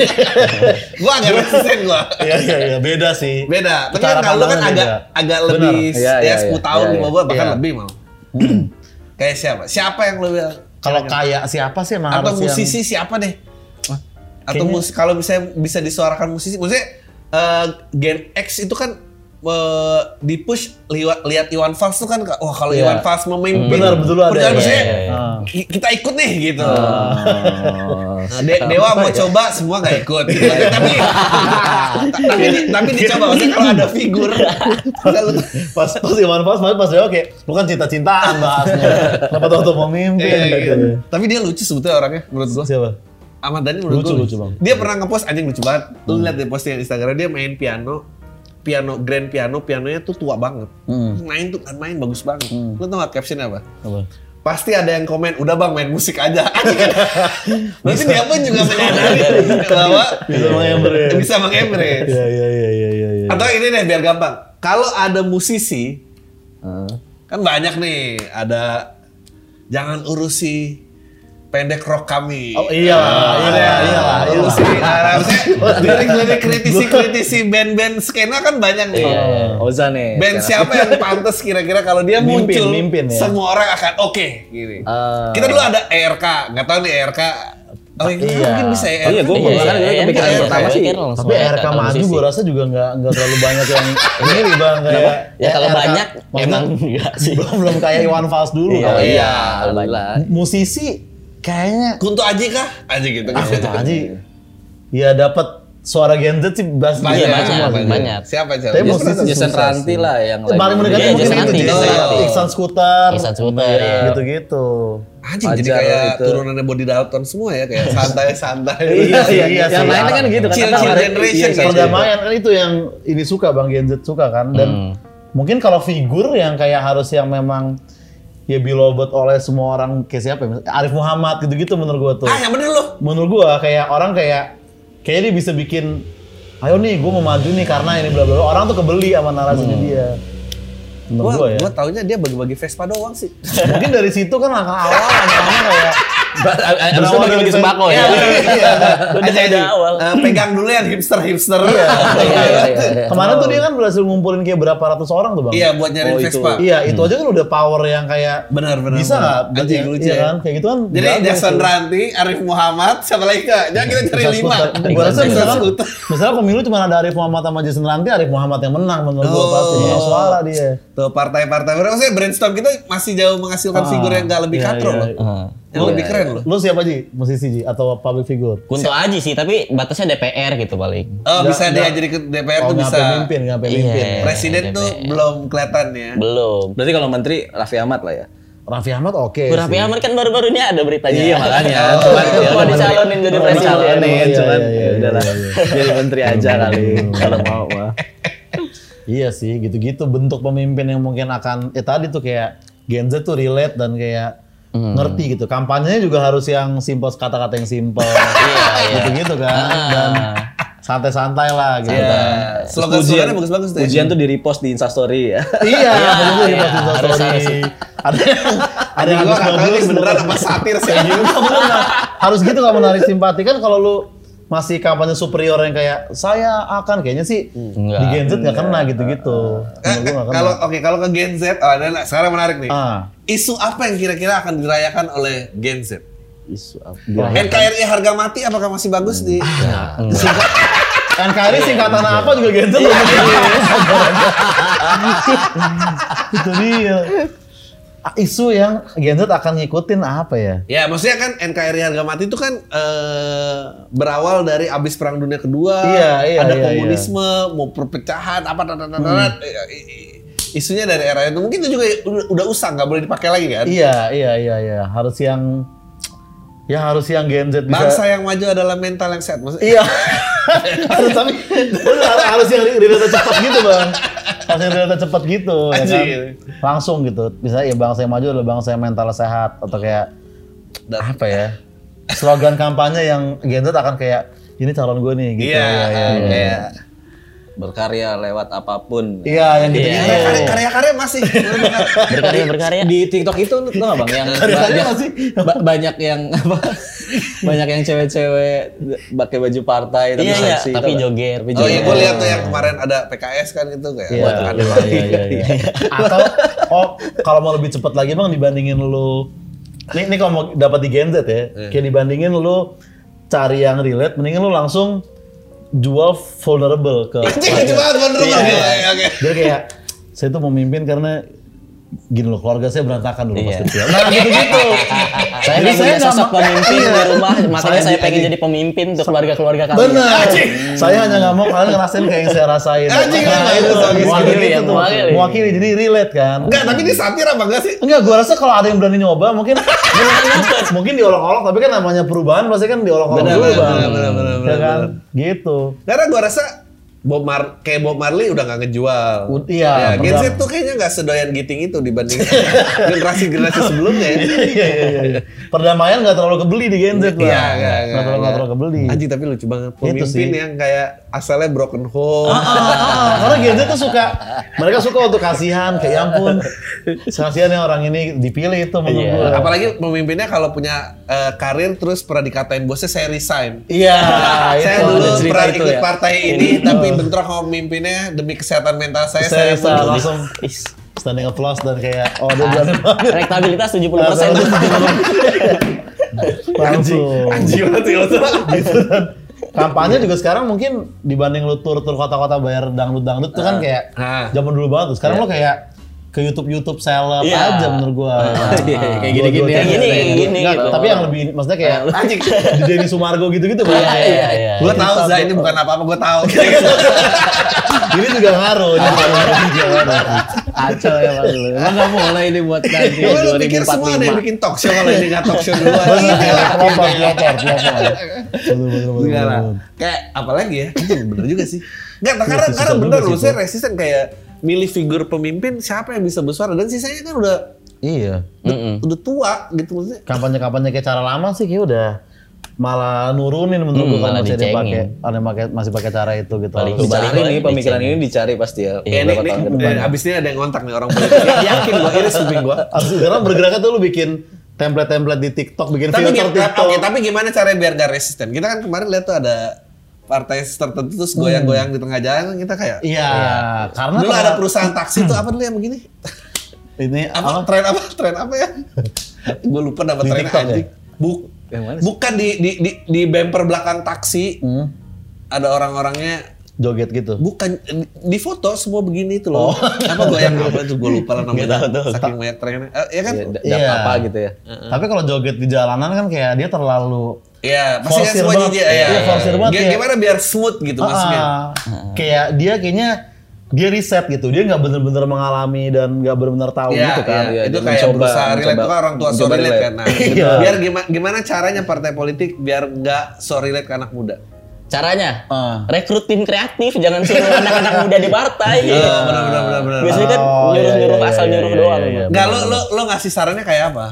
Gue agak resisten gue Iya iya iya beda sih. beda. Tapi kan kalau kan agak agak lebih Iya, ya iya, 10 iya. tahun Iya, di bawah iya. gua bahkan Iya. lebih mau kayak siapa? Siapa yang bilang? Kalau kayak siapa sih emang atau harus yang- musisi siapa deh? Atau mus kalau bisa bisa disuarakan musisi maksudnya eh, Gen X itu kan eh, di push lihat lihat Iwan Fals tuh kan wah kalau Iya. Iwan Fals memimpin Benar, betul ada. perjalanan Iya, iya, iya. Ah. ki- kita ikut nih gitu Oh. Nah, De- Dewa mau coba semua nggak ikut gitu. tapi tapi di- tapi dicoba maksudnya kalau ada figur pas pas Iwan Fals pas pas dia oke, lu kan cinta-cintaan bahasnya. Kenapa tuh tuh mau gitu. iya. tapi dia lucu sebetulnya orangnya menurut gua Siapa? Ahmad Dhani menurut Lucu, gua lucu, Bang. Dia pernah ngepost anjing lucu banget. Lu lihat di postingan Instagram dia main piano, piano grand piano, pianonya tuh tua banget. Main tuh kan main bagus banget. Lu tau gak captionnya apa? Apa? Pasti ada yang komen, udah bang main musik aja. Berarti dia pun juga menyadari bahwa Bisa mengembrace. bisa mengembrace. Iya iya iya iya iya. iya. Atau ini deh biar gampang. Kalau ada musisi, kan banyak nih. Ada jangan urusi pendek rock kami. Oh iya lah, iya iya iya. Urusi, nah, maksudnya lirik-lirik kritisi-kritisi band-band skena kan banyak nih. Iya, iya. Oza nih. Band siapa yang pantas kira-kira kalau dia Mimpin, muncul, mimpin ya. semua orang akan oke gini. Eh, Kita dulu ada ERK, nggak tahu nih ERK. Oh iya, Iya. mungkin bisa ya. Oh iya, gua Iya, iya, gue iya, kepikiran iya, pertama iya, sih. iya, langsung Tapi RK maju gue rasa juga nggak nggak terlalu banyak yang ini bang kayak Ya kalau RK banyak emang enggak sih. belum belum kayak Iwan Fals dulu. Iya, kalau Oh iya. iya. Musisi kayaknya Kunto Aji kah? Aji gitu. ah itu aja. Ya dapat suara Gen Z sih Banyak, Iya, banyak, semua sih. banyak. Siapa siapa? Tapi Statham. Jason Ranti lah yang Paling mendekatnya Iya, mungkin Jason itu Ranti, Jason, Jason Ranti. Iksan Scooter, Iksan Scooter, Iya, iya. gitu-gitu. Anjing jadi kayak itu. turunannya Body Dalton semua ya kayak santai-santai. Iya, iya, iya. Yang sih. lainnya kan gitu kan. Chill, chill generation iya, Perdamaian kan itu yang ini suka Bang Gen Z suka kan dan Hmm. mungkin kalau figur yang kayak harus yang memang ya beloved oleh semua orang kayak siapa ya? Arif Muhammad gitu-gitu menurut gua tuh. Ah, yang bener lu. Menurut gua kayak orang kayak kayaknya dia bisa bikin ayo nih gua mau maju nih karena ini bla bla bla. Orang tuh kebeli sama narasinya dia. Menurut Gua, gua ya. gua taunya dia bagi-bagi Vespa doang sih. Mungkin dari situ kan langkah awal lama-lama kayak Abis itu bagi-bagi sembako ya. Iya. Udah dari awal. Eh, pegang dulu yang hipster-hipster. Iya, iya, iya. Kemarin tuh dia kan berhasil ngumpulin kayak berapa ratus orang tuh bang. Iya, buat nyari Oh. Vespa. Iya, itu aja kan udah power yang kayak Benar, benar, bisa nggak? Anjing, Iya, lucu iya ya. kan? Kayak gitu kan. Jadi Jason. Ranti, Arif Muhammad, siapa lagi kak? Jangan kita cari lima. Gua rasa Bisa misalkan, misalkan pemilu cuma ada Arif Muhammad sama Jason Ranti, Arif Muhammad yang menang menurut gua Oh. pasti. Suara dia. Tuh partai-partai, maksudnya brainstorm kita masih jauh menghasilkan Ah, figur yang gak lebih iya, katro iya, loh. Iya. Yang lebih keren loh. Lu siapa Ji? Musisi Ji? Atau public figure? Kunto aja sih, tapi batasnya DPR gitu paling. Oh bisa dia jadi ke DPR Oh, tuh bisa. pemimpin, nggak pemimpin. Iya. Presiden tuh belum kelihatan ya. Belum. Berarti kalau menteri Raffi Ahmad lah ya. Raffi Ahmad oke Bu Raffi. Ahmad kan baru-baru ini ada beritanya. Iya makanya. Oh, Cuman iya, mau dicalonin jadi Oh, presiden. dicalonin. Iya, cuman iya, iya, ya udahlah. iya, iya. Jadi menteri aja kali kalau mau mah. Iya sih, gitu-gitu bentuk pemimpin yang mungkin akan eh tadi tuh kayak Gen Z tuh relate dan kayak Hmm. ngerti gitu. Kampanyenya juga harus yang simple kata-kata yang simple. iya. Gitu-gitu kan. Ah. Dan santai-santai lah gitu. Iya. kan. Slogan-slogannya bagus-bagus tuh. ya. Ujian tuh di repost di Instastory ya. Iya, bener tuh di iya, Instastory. harus, harus. Ada yang ada yang tahu bagus beneran bener. apa satir sih. Harus gitu kalau menarik simpati kan kalau lu masih kampanye superior yang kayak saya akan kayaknya sih Enggak. di Gen Z nggak kena gitu-gitu. Eh. Kalau oke kalau ke Gen Z, oh, ada sekarang menarik nih. Ah. Isu apa yang kira-kira akan dirayakan oleh Gen Z? Isu apa? NKRI harga mati apakah masih bagus di? NKRI singkatan apa juga Gen Z belum Itu dia. Isu yang Gen Z akan ngikutin apa ya? Ya, maksudnya kan NKRI harga mati itu kan eh, berawal dari abis perang dunia kedua, Iya, iya, ada iya, komunisme, mau perpecahan, apa, tat, tat, tat, tat. Eh, eh, isunya dari era itu mungkin itu juga udah, udah usang, nggak boleh dipakai lagi kan? Iya, iya, iya, iya. Harus yang ya harus yang Gen Z bisa Bangsa yang maju adalah mental yang sehat. Maksudnya, Iya. harus tapi harus, harus yang relate cepat gitu bang. Harus yang relate cepat gitu ya kan. Langsung gitu. Bisa ya bangsa yang maju adalah bangsa yang mental sehat atau kayak Dan- apa ya? Slogan kampanye yang Gen Z akan kayak ini calon gue nih gitu. Iya, iya, iya. iya. kayak Berkarya lewat apa pun. Iya, yang gitu Iya, karya- karya- karya-karya masih. Berkarya berkarya. Di TikTok itu lu tau gak bang yang banyak, masih. ba- banyak yang apa? banyak yang cewek-cewek pakai baju partai tapi Iya, iya, seksi. tapi joget. Tapi Oh iya, gue lihat tuh yang kemarin ada PKS kan gitu kayak. Iya, buat iya, iya, iya, iya. Atau oh kalau mau lebih cepat lagi bang dibandingin lu ini, ini kalau mau dapat di Gen Z ya, kayak dibandingin lu cari yang relate, mendingan lu langsung jual vulnerable ke Anjing, cuma bener Iya. Oke, oke. Dia kayak saya tuh memimpin karena gini loh keluarga saya berantakan dulu pas Iya. kecil. Nah gitu-gitu. Saya Jadi nggak punya nggak sosok pemimpin Iya. di rumah, makanya Saya saya pengen jadi pemimpin untuk keluarga-keluarga kalian. Benar. Saya hanya nggak mau kalian ngerasain kayak yang saya rasain. Anjing, nah, itu mewakili ya, itu mewakili. Mewakili jadi relate kan. Enggak, tapi ini satir apa enggak sih? Enggak, gua rasa kalau ada yang berani nyoba mungkin mungkin diolok-olok tapi kan namanya perubahan pasti kan diolok-olok Benar, dulu benar, benar, benar, benar, Ya kan? benar. Gitu. Karena gua rasa Bob Mar kayak Bob Marley udah nggak ngejual. U- iya, Ya, Gen Z tuh kayaknya nggak sedoyan giting itu dibanding generasi-generasi sebelumnya ya. Iya iya iya. iya. Perdamaian nggak terlalu kebeli di Gen Z lah. Iya, iya, iya, Nggak terlalu nggak terlalu kebeli. Anjing tapi lucu banget Itu pemimpin yang kayak asalnya broken home. Ah, ah, ah, karena Gen Z tuh suka, mereka suka untuk kasihan, kayak ya ampun, kasihan yang orang ini dipilih itu menurut gua. Apalagi pemimpinnya kalau punya eh, karir terus pernah dikatain bosnya saya resign. Iya, saya dulu pernah ikut ya. partai ini tapi bentrok sama pemimpinnya demi kesehatan mental saya saya saya langsung standing applause dan kayak, oh dia berani banget. Elektabilitas 70 persen. Langsung. Anjing banget gitu kan. Kampanye juga sekarang mungkin dibanding lu tur-tur kota-kota bayar dangdut-dangdut tuh kan kayak Ah. zaman dulu banget tuh. Sekarang lu kayak ke YouTube-YouTube seleb Iya. aja menurut gua. Iya, kayak gini-gini Dua-dua Kayak gini, kayak gini Nggak, gitu. Tapi yang lebih maksudnya kayak Anjing. di Denny Sumargo gitu-gitu Bang. Iya, iya, iya. Gue tahu Zah ini bukan apa-apa gue tahu. Ini juga ngaruh, ini juga ngaruh. Kacau ya Bang lu. Emang nggak mulai ini buat nanti Gue lu pikir semua ada yang 2045. bikin talk show kalau ini nggak talk show duluan. Pelopor, pelopor, pelopor. Enggak. Kayak apalagi ya? Bener juga sih. Enggak, karena karena bener itu. saya resisten kayak milih figur pemimpin siapa yang bisa bersuara dan sisanya kan udah Iya. Mm-mm. udah tua gitu maksudnya. Kampanye-kampanye kayak cara lama sih kayak udah malah nurunin menurut Hmm, gua kalau masih ada dicengin. pakai ada yang pakai masih pakai cara itu gitu. Paling Dicari nih pemikiran ini dicari pasti ya. Ya, ini, ini, abis ini ada yang ngontak nih orang politik. Yakin gue, ini kuping gue. Harus sekarang bergeraknya tuh lu bikin template-template di TikTok bikin Tapi, filter TikTok. oke, tapi gimana caranya biar gak resisten? Kita kan kemarin lihat tuh ada partai tertentu terus goyang-goyang di tengah jalan kita kayak Iya, karena dulu ada perusahaan taksi tuh apa dulu yang begini? ini Apa tren apa? Tren apa ya? Gue lupa nama Di tren TikTok ya? anjing. Buk, Yang bukan di di di, di bumper belakang taksi Hmm, ada orang-orangnya joget gitu. bukan di, foto semua begini itu loh. Apa goyang apa itu gue lupa lah namanya. Saking banyak trennya. Eh, ya kan? Ya, Iya. dap apa gitu ya. Tapi kalau joget di jalanan kan kayak dia terlalu Iya, pasti kan Forsir semuanya banget. dia. Iya, Iya, forsir banget G- ya. Gimana biar smooth gitu maksudnya? Ah, kayak dia kayaknya dia riset gitu. Dia nggak bener-bener mengalami dan nggak bener-bener tahu Iya, gitu kan. iya. Iya, itu kayak mencoba- berusaha relate mencoba- kan orang tua so relate kan. Nah, Iya. biar gimana, gimana caranya partai politik biar nggak so relate ke anak muda? Caranya Ah. rekrut tim kreatif, jangan suruh anak-anak muda di partai. Iya, benar benar benar benar. Biasanya kan Oh, iya, nyuruh-nyuruh iya, asal iya, nyuruh iya, doang. iya, iya. Enggak lo lo lo ngasih sarannya kayak apa?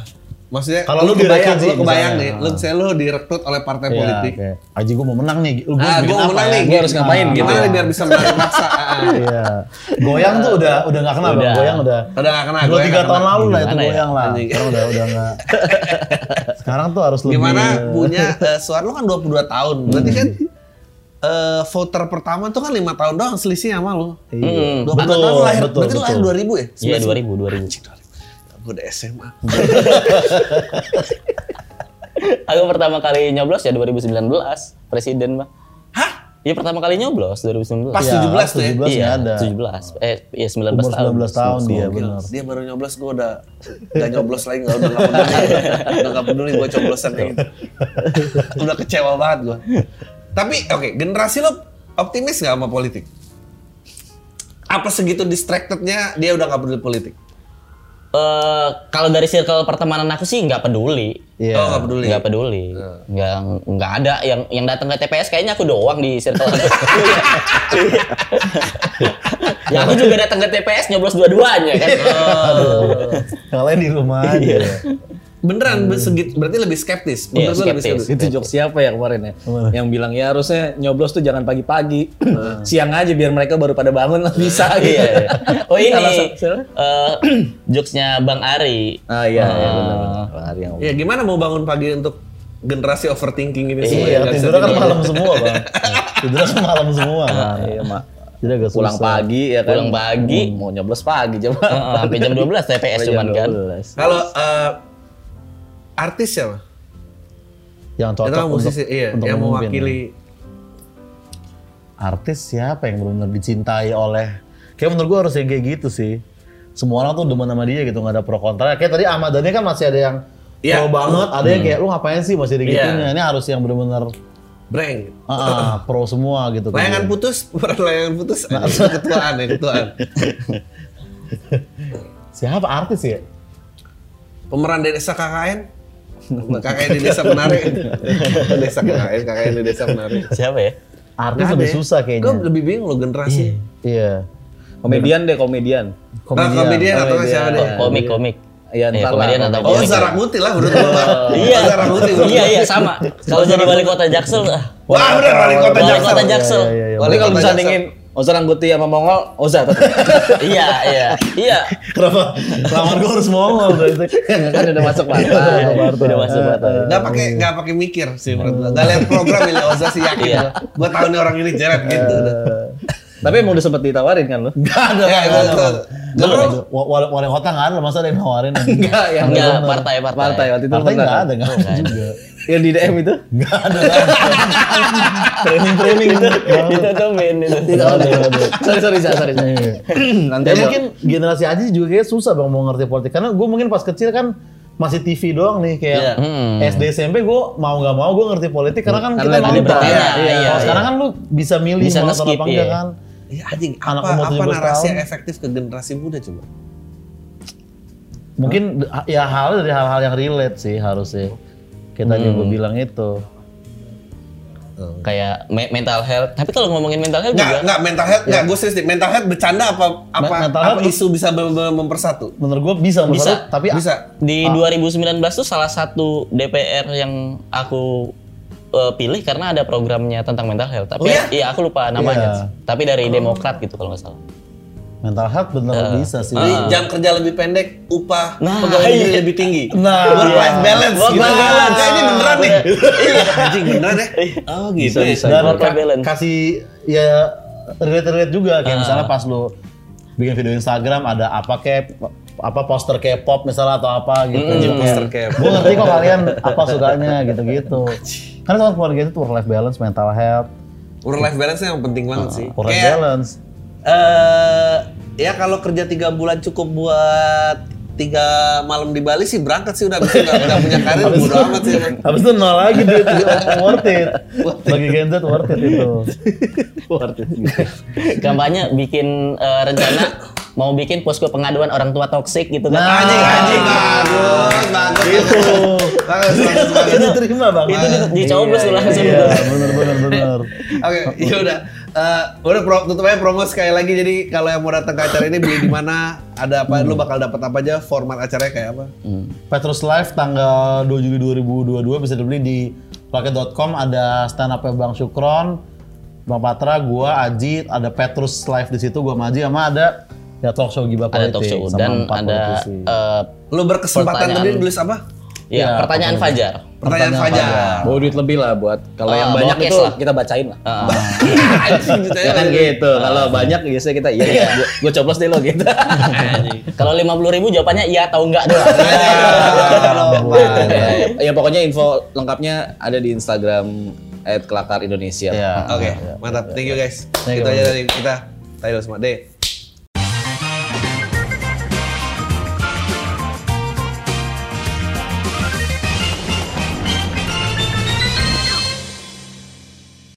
Maksudnya Kalau lu kebayang, direkrut lu sih, kebayang nih, lu saya lu direkrut oleh partai Iya, politik. kayak, Aji gue mau menang nih. Lu Ah, bikin gua mau apa menang ya? nih, Gua harus ngapain gitu Gimana ya? nih biar bisa menang maksa? Ah, ah. Iya. Goyang tuh udah udah nggak kenal. Udah. Goyang udah. Udah gak kena Dua gue tiga tahun lalu lah itu ya? goyang lah. Anjing. Sekarang udah udah nggak. Sekarang tuh harus lebih. Gimana punya eh, suara lu kan 22 tahun. Berarti kan eh, voter pertama tuh kan lima tahun doang selisihnya sama lu. Iya. 22 Betul, tahun lahir, betul, berarti lu lahir betul. 2000 ya? Iya 2000 2000. Gue udah SMA. Aku pertama kali nyoblos ya 2019 presiden, Bang. Hah? Iya pertama kali nyoblos 2019. Pas Iya, 17 tuh ya? 17 iya, ada. 17. Eh, iya 19 Umur tahun. 19 tahun dia benar. Dia baru nyoblos gue udah gak nyoblos lagi gak udah gak peduli udah gak peduli gue coblosan kayak gitu udah kecewa banget gue tapi oke generasi lo optimis gak sama politik apa segitu distractednya dia udah gak peduli politik Eh, kalau dari circle pertemanan aku sih nggak peduli. Iya. oh gak peduli Nggak peduli. Nggak nggak ada yang yang datang ke TPS kayaknya aku doang di circle aku. ya aku juga datang ke TPS nyoblos dua-duanya kan. Yang lain di rumah aja. Beneran segit berarti lebih skeptis Iya, Menurut lo lebih skeptis. Itu jok siapa ya kemarin ya? Yang bilang ya harusnya nyoblos tuh jangan pagi-pagi. Siang aja biar mereka baru pada bangun lah bisa gitu. Iya. Oh ini Alasan- siapa? eh, jokesnya Bang Ari. Ah iya, iya benar. Bang Ari yang ya gimana mau bangun pagi untuk generasi overthinking ini semua Iya, nggak bisa tidurnya kan tidur? malam semua bang. Tidurnya kan malam semua kan. Iya, Mak. Jadi agak Pulang susah. pagi ya kan. Pulang pagi. Hmm, Mau nyoblos pagi coba. Heeh, sampai jam 12 TPS cuman kan. kalau eh, artis siapa? Yang cocok untuk, musisi, iya, untuk yang memimpin. mewakili artis siapa yang benar-benar dicintai oleh kayak menurut gua harus yang kayak gitu sih semua orang tuh demen sama dia gitu nggak ada pro kontra kayak tadi Ahmad Dhani kan masih ada yang Iya. pro banget ada yang kayak lu ngapain sih masih ada Iya. gitunya ini harus yang benar-benar Breng. ah, ah, pro semua gitu kan. Layangan putus, peran layangan putus. Anjing, ketuaan ya, ketuaan. siapa artis ya Pemeran di desa KKN. KKN di desa penari. desa KKN, KKN di desa penari. Siapa ya? artis Nggak lebih ya. susah Gue kayaknya lebih bingung loh generasi. iya Komedian deh, komedian. Komedian, komedian atau siapa deh? Komedian. Komik komik. Iya, lah. komedian atau Oh, komik. Zara Muti lah menurut gue. Iya. Oh, Zara Muti. Iya iya sama. Kalau jadi wali kota Jaksel, ah, Wah, bener wali kota wali Jaksel. kota Jaksel. Iya, iya, iya. Wali kalau Kota disandingin Oza Rangguti sama Mongol, Oza tetap. Iya iya iya. kenapa lamar gua harus mongol berarti kan udah masuk Iya, partai. Udah masuk partai. Nggak pakai nggak pakai mikir sih menurut gue. Nggak lihat program ini Oza sih yakin. Iya. Gue tahu nih orang ini jeret gitu. udah. Tapi emang udah sempet ditawarin kan lo? nggak ada Ya, nggak ada. Wa- wali, kota nggak ada masa ada yang nawarin Enggak, yang Enggak partai partai. partai waktu itu partai nggak ada nggak ada juga Yang di DM itu? nggak ada training training itu Ditutupin itu. sorry, sorry, sorry, sorry. sorry. Nanti ya mungkin generasi aja juga kayak susah bang mau ngerti politik karena gue mungkin pas kecil kan masih TV doang nih kayak Iya. Hmm. SD SMP gue mau nggak mau gue ngerti politik karena kan Karena kita ada nonton Iya, iya, iya. sekarang kan lu bisa milih Bisa mau nonton apa enggak iya. kan Iya anjing, Anak apa, umur apa 17 narasi tahun. yang efektif ke generasi muda coba? mungkin ya hal dari hal-hal yang relate sih harusnya kita Hmm. bilang itu Kayak me- mental health. Tapi kalau ngomongin mental health Enggak, juga enggak mental health, enggak gue serius nih. Mental health bercanda apa apa, Me- mental apa health- isu bisa mem- mem- mempersatu? menurut gue bisa menurut Bisa. tapi Bisa. di 2019 tuh salah satu DPR yang aku eh, pilih karena ada programnya tentang mental health. Oh, Tapi iya? iya aku lupa namanya. Iya. Tapi dari Demokrat gitu kalau nggak salah. Mental health bener bisa sih. Jadi jam kerja lebih pendek, upah Nah, pegawai iya. lebih tinggi. Nah, work life balance. Work gitu. life balance. Kayak ini beneran nih. Iya, Anjing beneran ya. Oh gitu. ya. Dan Work life balance. kasih ya relate-relate juga kayak Ah. misalnya pas lu bikin video Instagram ada apa kayak apa poster K-pop misalnya atau apa gitu. Gitu. poster K-pop. Gue ngerti kok kalian apa sukanya gitu-gitu. Karena sama keluarga itu work life balance, mental health, Work life balance yang penting banget sih. work life balance. Eh ya kalau kerja tiga bulan cukup buat tiga malam di Bali sih berangkat sih udah bisa nggak punya karir bodo amat sih emang. Habis itu nol lagi duit worth it. Bagi Gen Z worth it itu. Kampanye bikin eh, rencana mau bikin posko pengaduan orang tua toksik gitu kan. Nah, Anjing anjing bagus bagus. Itu. Itu diterima bang. Itu di- dicoblos tuh langsung Iya, tuh. bener bener bener. Oke, ya udah. Eh, udah pro, tutup aja promo sekali lagi. Jadi kalau yang mau datang ke acara ini beli di mana, ada apa, lu bakal dapat apa aja, format acaranya kayak apa? Petrus Live tanggal 2 Juli 2022 bisa dibeli di Plaket.com ada stand up Bang Syukron, Bang Patra, gua, Aji, ada Petrus Live di situ, gua sama Aji sama ada ya talk show Giba Ada Politik talk show sama dan ada eh, Lu berkesempatan tadi nulis apa? Ya, Ya, pertanyaan. Fajar. Pertanyaan Pertanyaan Fajar. Fajar. Bawa duit lebih lah buat kalau Ah, yang banyak itu lah. kita bacain lah. Gitu Ya kan gitu. Kalau banyak biasanya kita iya iya gua, gua coblos deh lo gitu. Kalau 50 ribu jawabannya iya atau enggak doang. ya pokoknya info lengkapnya ada di Instagram @kelakar Indonesia. Iya. Oke, mantap. Thank you guys. Thank Itu you. aja dari kita. Tayo semua deh.